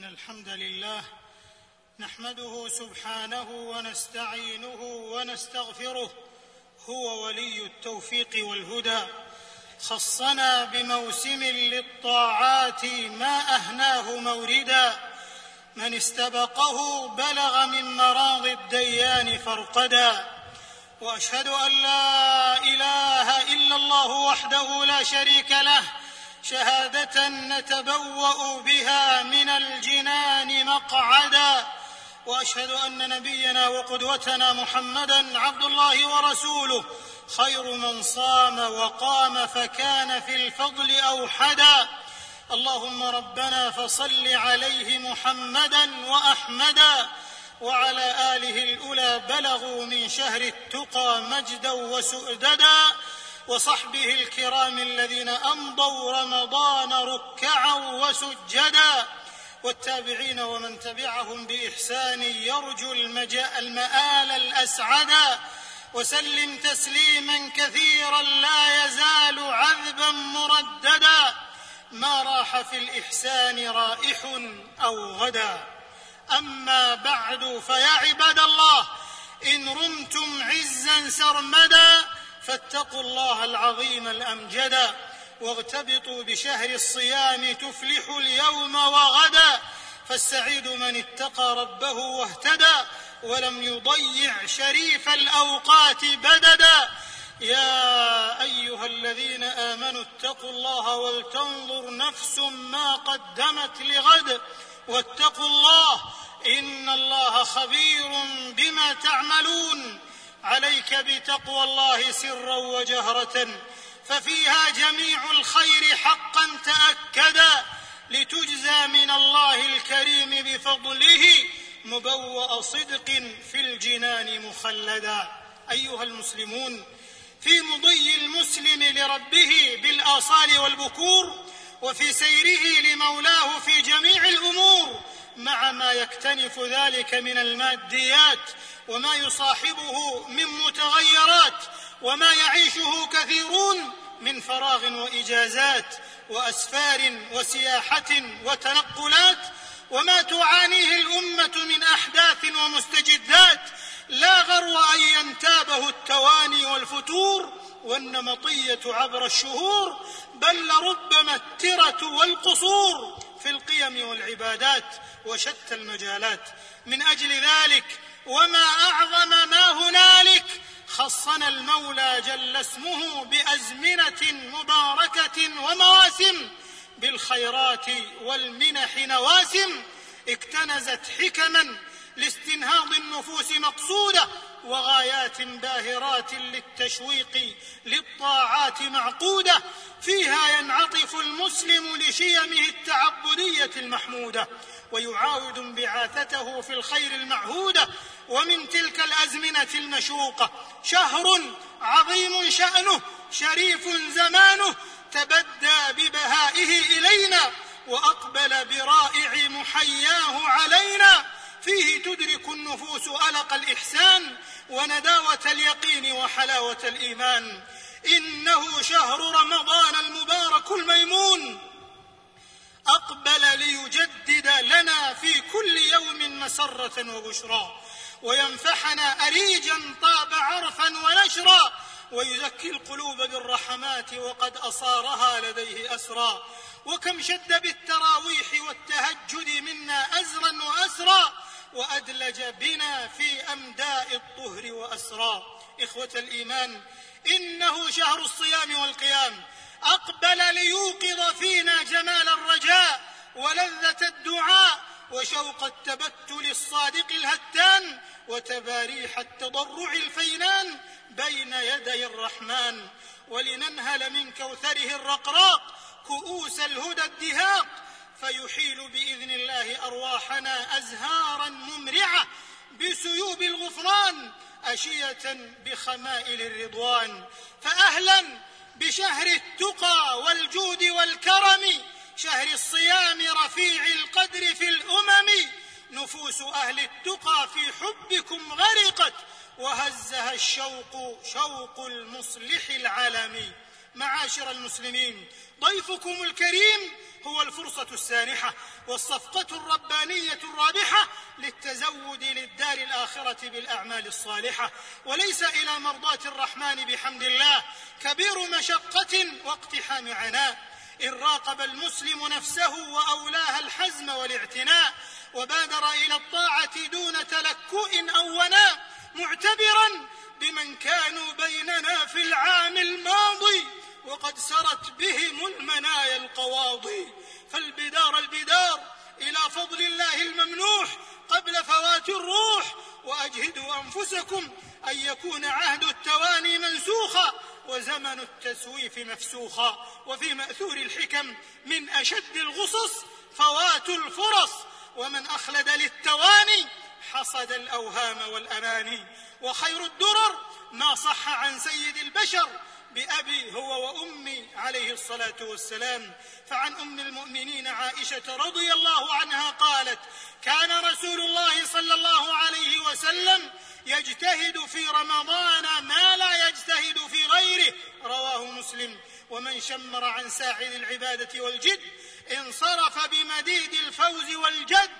إن الحمد لله نحمده سبحانه ونستعينه ونستغفره هو ولي التوفيق والهدى. خصنا بموسم للطاعات ما أهناه موردا. من استبقه بلغ من مراض الديان فرقدا وأشهد أن لا إله إلا الله وحده لا شريك له شهادة نتبوأ بها من الجنان مقعدا. وأشهد أن نبينا وقدوتنا محمدا عبد الله ورسوله خير من صام وقام فكان في الفضل أوحدا. اللهم ربنا فصل عليه محمدا وأحمدا. وعلى آله الأولى بلغوا من شهر التقى مجدا وسؤددا. وصحبه الكرام الذين أمضوا رمضان ركعا وسجدا والتابعين ومن تبعهم بإحسان يرجو المآل الاسعدا وسلم تسليما كثيرا لا يزال عذبا مرددا. ما راح في الإحسان رائح أو غدا. أما بعد فيا عباد الله إن رمتم عزا سرمدا فاتقوا الله العظيم الامجدا واغتبطوا بشهر الصيام تفلحوا اليوم وغدا فالسعيد من اتقى ربه واهتدى ولم يضيع شريف الأوقات بددا. يا أيها الذين آمنوا اتقوا الله ولتنظر نفس ما قدمت لغد واتقوا الله إن الله خبير بما تعملون. عليك بتقوى الله سرا وجهرة ففيها جميع الخير حقا تأكدا لتجزى من الله الكريم بفضله مبوأ صدق في الجنان مخلدا. أيها المسلمون في مضي المسلم لربه بالآصال والبكور وفي سيره لمولاه في جميع الأمور مع ما يكتنف ذلك من الماديات وما يصاحبه من متغيرات وما يعيشه كثيرون من فراغ وإجازات وأسفار وسياحة وتنقلات وما تعانيه الأمة من أحداث ومستجدات لا غرو أن ينتابه التواني والفتور والنمطية عبر الشهور بل لربما الترة والقصور في القيم والعبادات وشتى المجالات. من أجل ذلك وما أعظم ما هنالك خصنا المولى جل اسمه بأزمنة مباركة ومواسم بالخيرات والمنح نواسم اكتنزت حكما لاستنهاض النفوس مقصودة وغايات باهرات للتشويق للطاعات معقودة فيها ينعطف المسلم لشيمه التعبدية المحمودة ويعاود انبعاثته في الخير المعهوده ومن تلك الأزمنة المشوقه شهر عظيم شأنه شريف زمانه تبدى ببهائه إلينا وأقبل برائع محياه علينا. فيه تدرك النفوس ألق الإحسان ونداوة اليقين وحلاوة الإيمان. إنه شهر رمضان المبارك الميمون. أقبل ليجدد لنا في كل يوم مسرة وبشرى وينفحنا أريجا طاب عرفا ونشرا ويزكي القلوب بالرحمات وقد أصارها لديه اسرا وكم شد بالتراويح والتهجد منا أزرا وأسرا وأدلج بنا في أمداء الطهر واسرا إخوة الإيمان إنه شهر الصيام والقيام أقبل ليوقظ فينا جمال الرجاء ولذة الدعاء وشوق التبتل الصادق الهتان وتباريح التضرع الفينان بين يدي الرحمن. ولننهل من كوثره الرقراق كؤوس الهدى الدهاق فيحيل بإذن الله أرواحنا أزهارا ممرعة بسيوب الغفران أشية بخمائل الرضوان. فأهلا بشهر التقى والجود والكرم شهر الصيام رفيع القدر في الأمم. نفوس أهل التقى في حبكم غرقت وهزها الشوق شوق المصلح العالمي. معاشر المسلمين ضيفكم الكريم هو الفرصة السانحة والصفقة الربانية الرابحة للتزود للدار الآخرة بالأعمال الصالحة. وليس إلى مرضاة الرحمن بحمد الله كبير مشقة واقتحام عناء. إن راقب المسلم نفسه وأولاها الحزم والاعتناء وبادر إلى الطاعة دون تلكؤ أو وناء معتبرا بمن كانوا بيننا وقد سرت بهم المنايا القواضي. فالبدار البدار إلى فضل الله الممنوح قبل فوات الروح. وأجهدوا أنفسكم أن يكون عهد التواني منسوخا وزمن التسويف مفسوخا. وفي مأثور الحكم من أشد الغصص فوات الفرص. ومن أخلد للتواني حصد الأوهام والأماني. وخير الدرر ما صح عن سيد البشر بأبي هو وأمي عليه الصلاة والسلام. فعن أم المؤمنين عائشة رضي الله عنها قالت كان رسول الله صلى الله عليه وسلم يجتهد في رمضان ما لا يجتهد في غيره. رواه مسلم. ومن شمر عن ساحل العبادة والجد انصرف بمديد الفوز والجد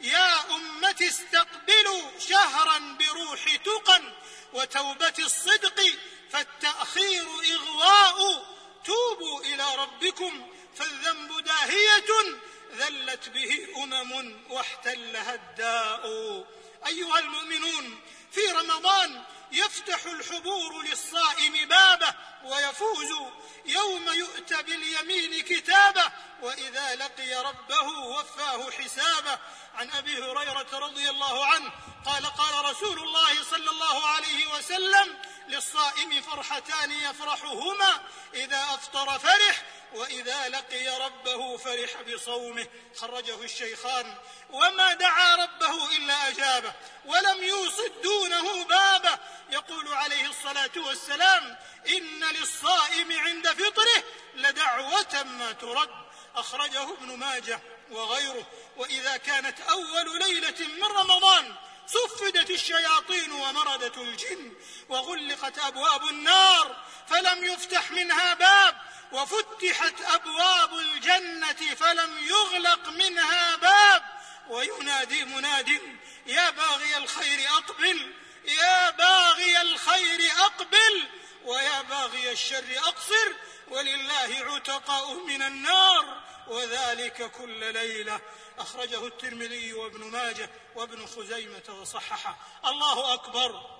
يا أمة استقبلوا شهرا بروح تقى وتوبة الصدق. فالتأخير إغواء. توبوا إلى ربكم فالذنب داهية. ذلت به أمم واحتلها الداء. أيها المؤمنون في رمضان يفتح الحبور للصائم بابه ويفوز. يوم يؤتى باليمين كتابه وإذا لقي ربه وفاه حسابه. عن أبي هريرة رضي الله عنه قال قال رسول الله صلى الله عليه وسلم للصائم فرحتان يفرحهما إذا أفطر فرح وإذا لقي ربه فرح بصومه. خرجه الشيخان. وما دعا ربه إلا أجابه ولم يوصد دونه بابه. يقول عليه الصلاة والسلام إن للصائم عند فطره لدعوة ما ترد. أخرجه ابن ماجه وغيره. وإذا كانت أول ليلة من رمضان صفدت الشياطين ومردت الجن وغلقت أبواب النار فلم يفتح منها باب وفتحت أبواب الجنة فلم يغلق منها باب. وينادي مناد يا باغي الخير أقبل يا باغي الخير أقبل ويا باغي الشر أقصر ولله عتقاء من النار. وذلك كل ليلة. أخرجه الترمذي وابن ماجه وابن خزيمة وصححه. الله أكبر.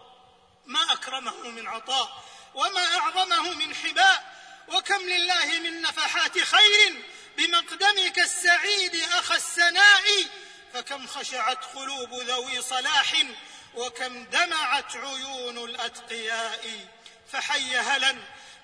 ما أكرمه من عطاء وما أعظمه من حباء. وكم لله من نفحات خير بمقدمك السعيد أخ السناء. فكم خشعت قلوب ذوي صلاح وكم دمعت عيون الأتقياء. فحي هلا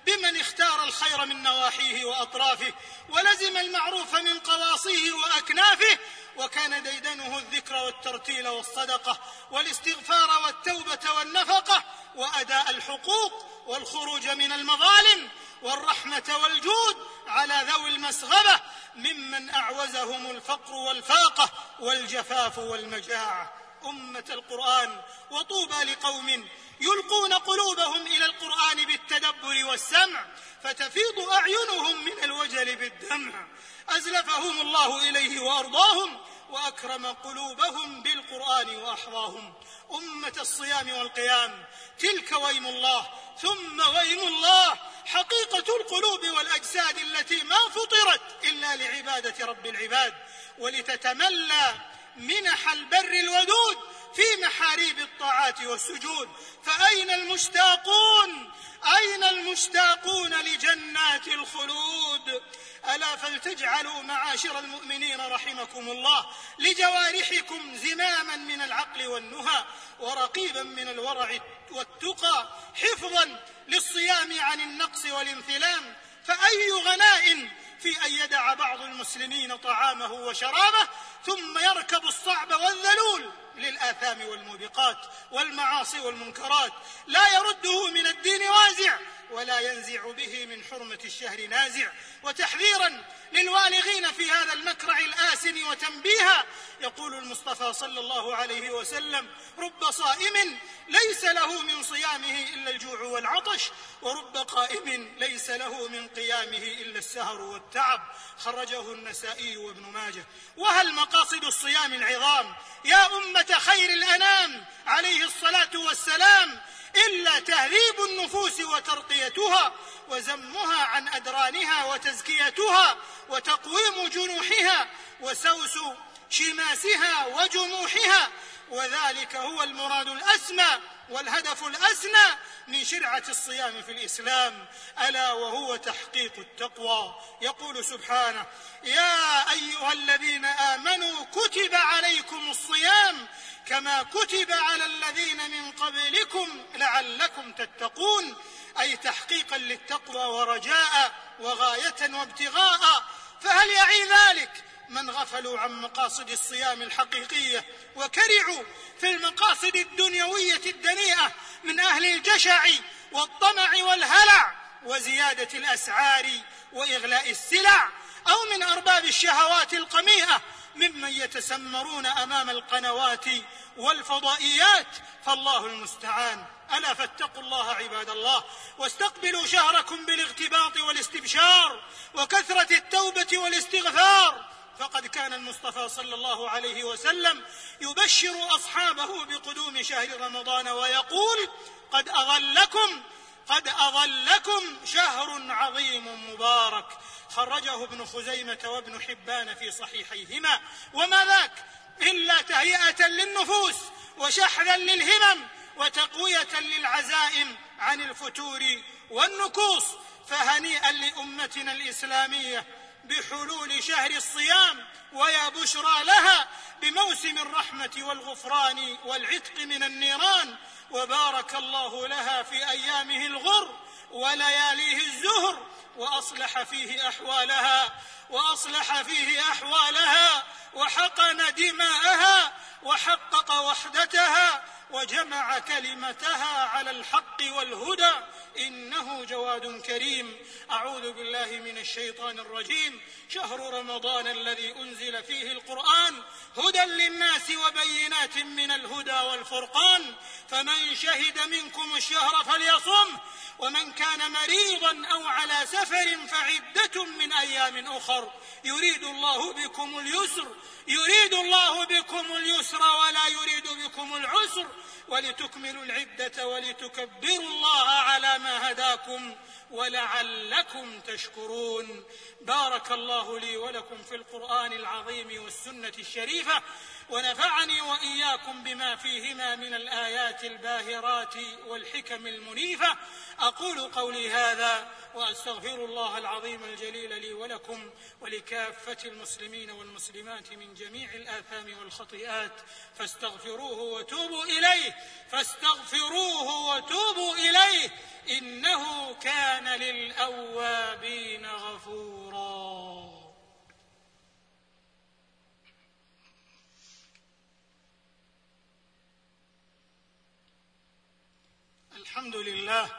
بمن اختار الخير من نواحيه وأطرافه ولزم المعروف من قواصيه وأكنافه وكان ديدنه الذكر والترتيل والصدقة والاستغفار والتوبة والنفقة وأداء الحقوق والخروج من المظالم والرحمة والجود على ذوي المسغبة ممن أعوزهم الفقر والفاقة والجفاف والمجاعة. أمة القرآن وطوبى لقوم يلقون قلوبهم إلى القرآن بالتدبر والسمع فتفيض أعينهم من الوجل بالدمع. أزلفهم الله إليه وأرضاهم وأكرم قلوبهم بالقرآن واحظاهم أمة الصيام والقيام تلك ويم الله ثم ويم الله حقيقة القلوب والأجساد التي ما فطرت إلا لعبادة رب العباد. ولتتملى منح البر الودود في محاريب الطاعات والسجود. فأين المشتاقون؟ أين المشتاقون لجنات الخلود؟ ألا فلتجعلوا معاشر المؤمنين رحمكم الله لجوارحكم زماما من العقل والنهى ورقيبا من الورع والتقى حفظا للصيام عن النقص والانثلام. فأي غناء في أن يدع بعض المسلمين طعامه وشرابه ثم يركب الصعب والذلول للآثام والموبقات والمعاصي والمنكرات. لا يرده من الدين وازع. ولا ينزع به من حرمة الشهر نازع. وتحذيرا للوالغين في هذا المكرع الآسن وتنبيها. يقول المصطفى صلى الله عليه وسلم رب صائم ليس له من صيامه إلا الجوع والعطش ورب قائم ليس له من قيامه إلا السهر والتعب. خرجه النسائي وابن ماجه. وهل مقاصد الصيام العظام؟ يا أمة خير الأنام عليه الصلاة والسلام تهذيب النفوس وترقيتها وزمها عن أدرانها وتزكيتها وتقويم جنوحها وسوس شماسها وجموحها وذلك هو المراد الأسمى والهدف الاسنى من شرعة الصيام في الإسلام. ألا وهو تحقيق التقوى. يقول سبحانه يا أيها الذين آمنوا كتب عليكم الصيام كما كتب على الذين من قبلكم لعلكم تتقون أي تحقيقا للتقوى ورجاء وغاية وابتغاء. فهل يعي ذلك؟ من غفلوا عن مقاصد الصيام الحقيقية وكرعوا في المقاصد الدنيوية الدنيئة من أهل الجشع والطمع والهلع وزيادة الأسعار وإغلاء السلع أو من أرباب الشهوات القميئة ممن يتسمرون أمام القنوات والفضائيات فالله المستعان. ألا فاتقوا الله عباد الله واستقبلوا شهركم بالاغتباط والاستبشار وكثرة التوبة والاستغفار فقد كان المصطفى صلى الله عليه وسلم يبشر أصحابه بقدوم شهر رمضان ويقول قد أظلكم قد أظلكم شهر عظيم مبارك. خرجه ابن خزيمة وابن حبان في صحيحيهما. وما ذاك؟ إلا تهيئة للنفوس وشحذا للهمم وتقوية للعزائم عن الفتور والنكوص. فهنيئا لأمتنا الإسلامية بحلول شهر الصيام ويا بشرى لها بموسم الرحمة والغفران والعتق من النيران وبارك الله لها في أيامه الغر ولياليه الزهر وأصلح فيه أحوالها وأصلح فيه أحوالها وحقن دماءها وحقق وحدتها وجمع كلمتها على الحق والهدى. إنه جواد كريم. أعوذ بالله من الشيطان الرجيم. شهر رمضان الذي أنزل فيه القرآن هدى للناس وبينات من الهدى والفرقان. فمن شهد منكم الشهر فليصم. ومن كان مريضا أو على سفر فعدة من أيام أخر. يريد الله بكم اليسر. يريد الله بكم اليسر ولا يريد بكم العسر ولتكملوا العدة ولتكبروا الله على ما هداكم ولعلكم تشكرون. بارك الله لي ولكم في القرآن العظيم والسنة الشريفة. ونفعني وإياكم بما فيهما من الآيات الباهرات والحكم المنيفة. أقول قولي هذا وأستغفر الله العظيم الجليل لي ولكم ولكافة المسلمين والمسلمات من جميع الآثام والخطيئات. فاستغفروه وتوبوا إليه. فاستغفروه وتوبوا إليه. إنه كان للأوابين غفورا. الحمد لله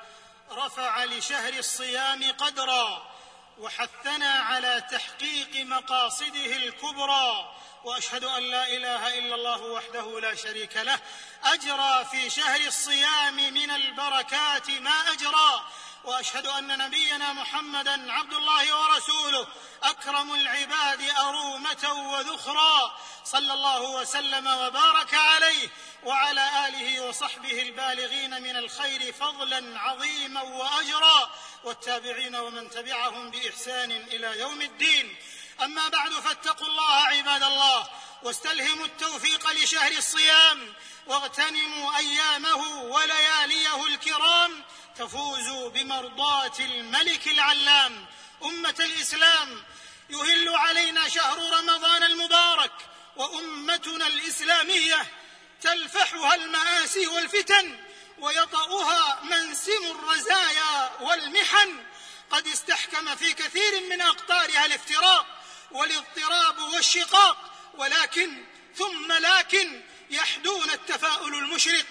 رفع لشهر الصيام قدرا وحثنا على تحقيق مقاصده الكبرى وأشهد أن لا إله إلا الله وحده لا شريك له أجرى في شهر الصيام من البركات ما أجرى وأشهد أن نبينا محمدا عبد الله ورسوله. أكرم العباد أرومة وذخرا. صلى الله وسلم وبارك عليه وعلى آله وصحبه البالغين من الخير فضلا عظيما واجرا. والتابعين ومن تبعهم بإحسان إلى يوم الدين. أما بعد فاتقوا الله عباد الله واستلهموا التوفيق لشهر الصيام واغتنموا أيامه ولياليه الكرام تفوزوا بمرضاة الملك العلام. أمة الإسلام يهل علينا شهر رمضان المبارك وأمتنا الإسلامية تلفحها المآسي والفتن ويطأها منسم الرزايا والمحن. قد استحكم في كثير من أقطارها الافتراق والاضطراب والشقاق ولكن ثم لكن يحدون التفاؤل المشرق.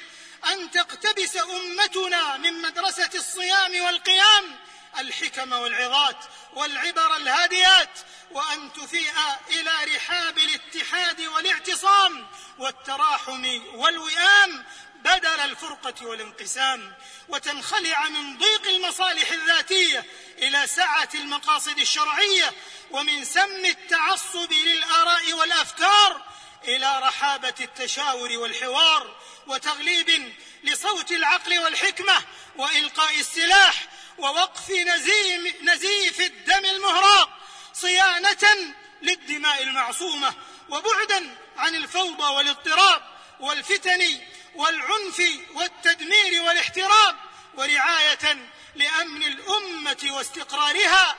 أن تقتبس أمتنا من مدرسة الصيام والقيام الحكم والعظات والعبر الهاديات وأن تفيء إلى رحاب الاتحاد والاعتصام والتراحم والوئام بدل الفرقة والانقسام. وتنخلع من ضيق المصالح الذاتية إلى سعة المقاصد الشرعية ومن سم التعصب للآراء والأفكار إلى رحابة التشاور والحوار وتغليب لصوت العقل والحكمة وإلقاء السلاح ووقف نزيم نزيف الدم المهراق صيانة للدماء المعصومة وبعدا عن الفوضى والاضطراب والفتن والعنف والتدمير والاحتراب ورعاية لأمن الأمة واستقرارها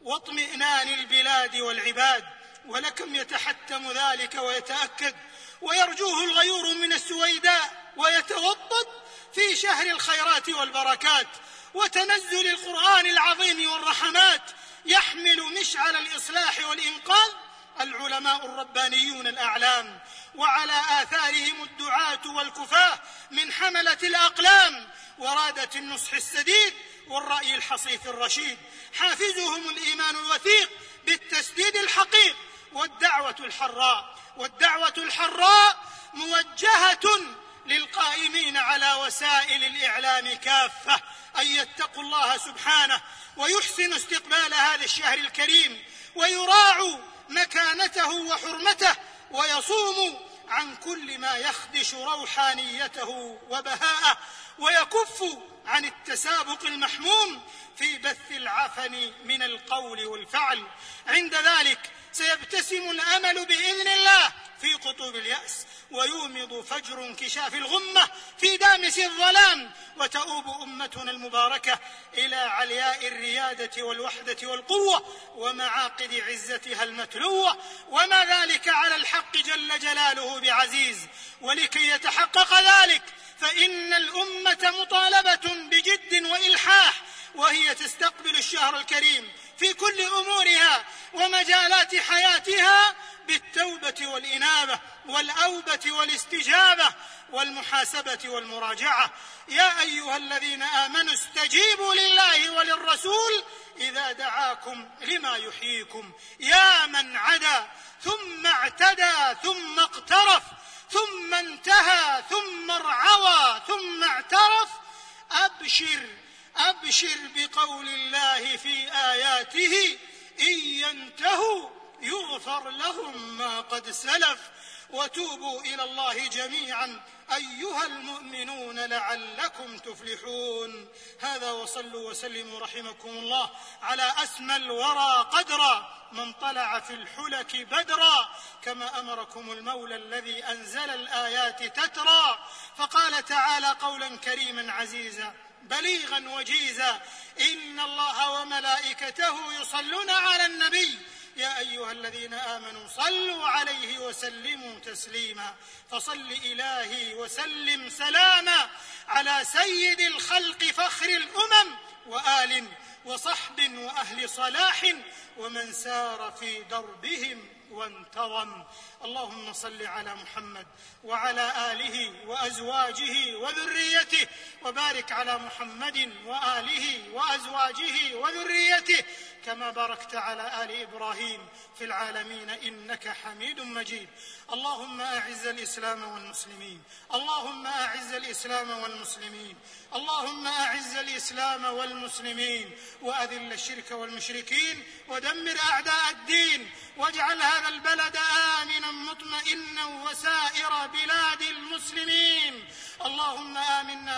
واطمئنان البلاد والعباد. ولكم يتحتم ذلك ويتأكد ويرجوه الغيور من السويداء ويتوطد في شهر الخيرات والبركات وتنزل القرآن العظيم والرحمات يحمل مشعل الإصلاح والإنقاذ العلماء الربانيون الأعلام وعلى آثارهم الدعاة والكفاة من حملة الأقلام ورادة النصح السديد والرأي الحصيف الرشيد. حافزهم الإيمان الوثيق بالتسديد الحقيق والدعوة الحراء. والدعوة الحراء موجهة للقائمين على وسائل الإعلام كافة أن يتقوا الله سبحانه ويحسنوا استقبال هذا الشهر الكريم ويراعوا مكانته وحرمته ويصوم عن كل ما يخدش روحانيته وبهاءه ويكف عن التسابق المحموم في بث العفن من القول والفعل. عند ذلك سيبتسم الأمل بإذن الله في قطوب اليأس ويومض فجر انكشاف الغمة في دامس الظلام وتؤوب امتنا المباركة إلى علياء الريادة والوحدة والقوة ومعاقد عزتها المتلوة. وما ذلك على الحق جل جلاله بعزيز ولكي يتحقق ذلك فإن الأمة مطالبة بجد وإلحاح وهي تستقبل الشهر الكريم في كل أمورها ومجالات حياتها بالتوبة والإنابة والأوبة والاستجابة والمحاسبة والمراجعة. يا أيها الذين آمنوا استجيبوا لله وللرسول إذا دعاكم لما يحييكم. يا من عدا ثم اعتدى ثم اقترف ثم انتهى ثم ارعوى ثم اعترف أبشر أبشر بقول الله في آياته إن ينتهوا يغفر لهم ما قد سلف. وتوبوا إلى الله جميعا أيها المؤمنون لعلكم تفلحون. هذا وصلوا وسلموا رحمكم الله على أسمى الورى قدرا من طلع في الحلك بدرا. كما أمركم المولى الذي أنزل الآيات تترى فقال تعالى قولا كريما عزيزا بليغا وجيزا. إن الله وملائكته يصلون على النبي. يا أيها الذين آمنوا صلوا عليه وسلموا تسليما. فصل إلهي وسلم سلاما على سيد الخلق فخر الأمم وآل وصحب وأهل صلاح ومن سار في دربهم وانتظم. اللهم صل على محمد وعلى آله وأزواجه وذريته وبارك على محمد وآله وأزواجه وذريته كما باركت على آل إبراهيم في العالمين إنك حميد مجيد. اللهم أعز الإسلام والمسلمين. اللهم أعز الإسلام والمسلمين. اللهم أعز الإسلام والمسلمين. وأذل الشرك والمشركين. ودمر أعداء الدين. واجعل هذا البلد آمنا مطمئنا وسائر بلاد المسلمين. اللهم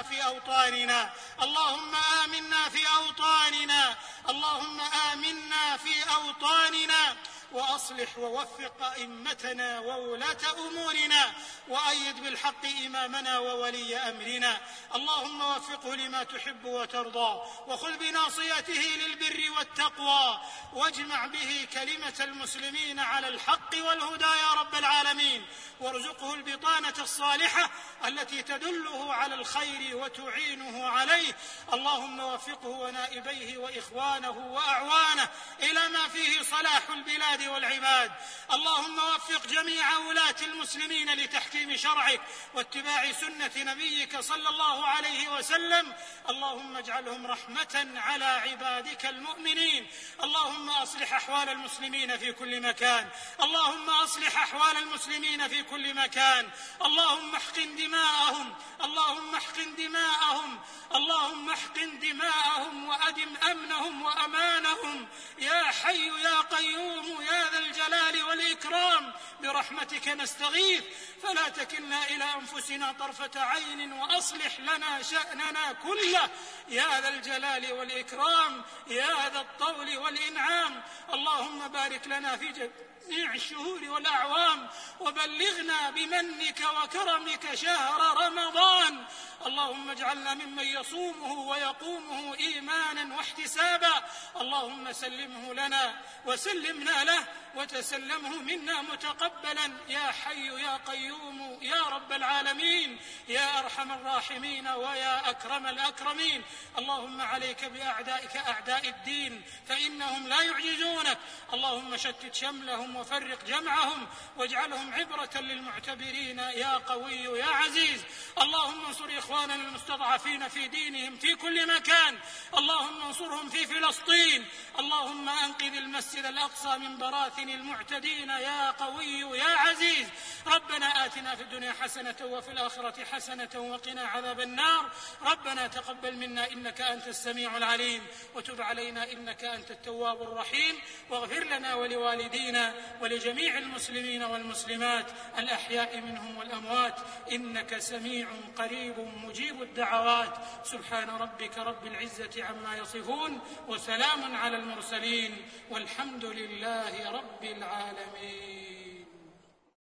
في أوطاننا. اللهم آمنا في أوطاننا. اللهم آمنا في أوطاننا. وأصلح ووفق ائمتنا وولاة أمورنا وأيد بالحق إمامنا وولي أمرنا. اللهم وفقه لما تحب وترضى وخذ بناصيته للبر والتقوى واجمع به كلمة المسلمين على الحق والهدى يا رب العالمين. وارزقه البطانة الصالحة التي تدله على الخير وتعينه عليه. اللهم وفقه ونائبيه وإخوانه وأعوانه إلى ما فيه صلاح البلاد والعباد. اللهم وفق جميع ولاة المسلمين لتحكيم شرعك واتباع سنة نبيك صلى الله عليه وسلم. اللهم اجعلهم رحمة على عبادك المؤمنين. اللهم أصلح أحوال المسلمين في كل مكان. اللهم أصلح أحوال المسلمين في كل مكان. اللهم احقن دماءهم. اللهم احقن دماءهم. اللهم احقن دماءهم وأدم أمنهم وأمانهم. يا حي يا قيوم يا ذا الجلال والإكرام برحمتك نستغيث. فلا تكلنا إلى أنفسنا طرفة عين وأصلح لنا شأننا كله. يا ذا الجلال والإكرام يا ذا الطول والإنعام. اللهم بارك لنا في جميع الشهور والأعوام وبلغنا بمنك وكرمك شهر رمضان. اللهم اجعلنا ممن يصومه ويقومه إيمانا واحتسابا. اللهم سلمه لنا وسلمنا له وتسلمه منا متقبلا. يا حي يا قيوم يا رب العالمين يا أرحم الراحمين ويا أكرم الأكرمين. اللهم عليك بأعدائك أعداء الدين فإنهم لا يعجزونك. اللهم شتت شملهم وفرق جمعهم واجعلهم عبرة للمعتبرين. يا قوي يا عزيز اللهم انصر إخواننا المستضعفين في دينهم في كل مكان. اللهم انصرهم في فلسطين. اللهم أنقذ المسجد الأقصى من براثن المعتدين يا قوي يا عزيز. ربنا آتنا في الدنيا حسنة وفي الآخرة حسنة وقنا عذاب النار. ربنا تقبل منا إنك أنت السميع العليم. وتب علينا إنك أنت التواب الرحيم. واغفر لنا ولوالدينا ولجميع المسلمين والمسلمات الأحياء منهم والأموات. إنك سميع قريب مجيب الدعوات. سبحان ربك رب العزة عما يصفون. وسلام على المرسلين. والحمد لله رب العالمين.